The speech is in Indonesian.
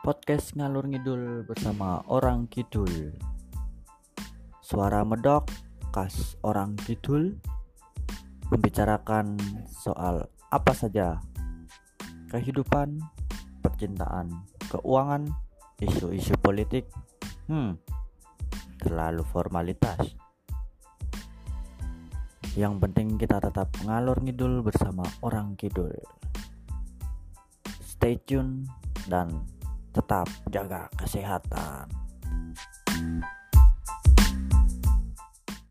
Podcast ngalur ngidul bersama orang kidul. Suara medok khas orang kidul membicarakan soal apa saja kehidupan, percintaan, keuangan, isu-isu politik. Hmm, terlalu formalitas. Yang penting kita tetap ngalur ngidul bersama orang kidul. Stay tune dan tetap jaga kesehatan.